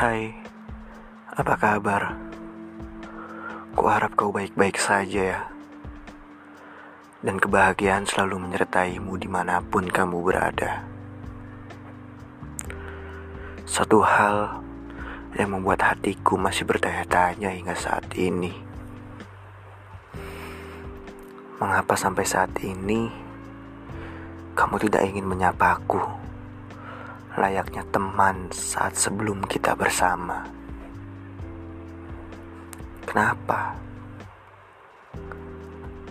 Hai, apa kabar? Kuharap kau baik-baik saja ya. Dan kebahagiaan selalu menyertaimu di mana pun kamu berada. Satu hal yang membuat hatiku masih bertanya-tanya hingga saat ini. Mengapa sampai saat ini kamu tidak ingin menyapaku? Layaknya teman saat sebelum kita bersama. Kenapa?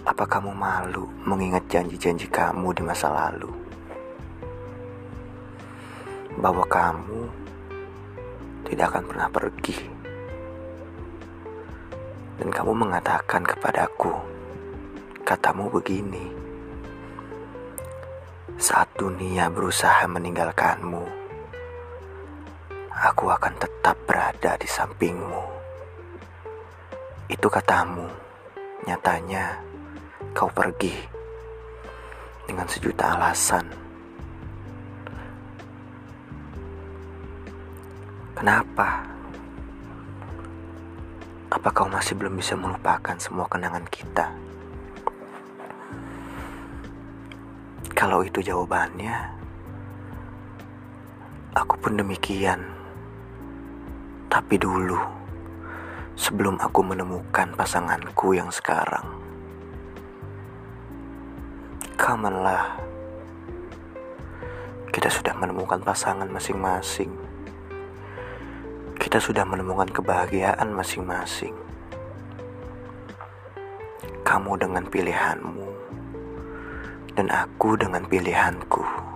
Apa kamu malu mengingat janji-janji kamu di masa lalu? Bahwa kamu tidak akan pernah pergi. Dan kamu mengatakan kepadaku, katamu begini saat dunia berusaha meninggalkanmu, aku akan tetap berada di sampingmu. Itu katamu, nyatanya kau pergi dengan sejuta alasan. Kenapa? Apa kau masih belum bisa melupakan semua kenangan kita? Kalau itu jawabannya, aku pun demikian. Tapi dulu, sebelum aku menemukan pasanganku yang sekarang, kamanlah kita sudah menemukan pasangan masing-masing. Kita sudah menemukan kebahagiaan masing-masing. Kamu dengan pilihanmu dan aku dengan pilihanku.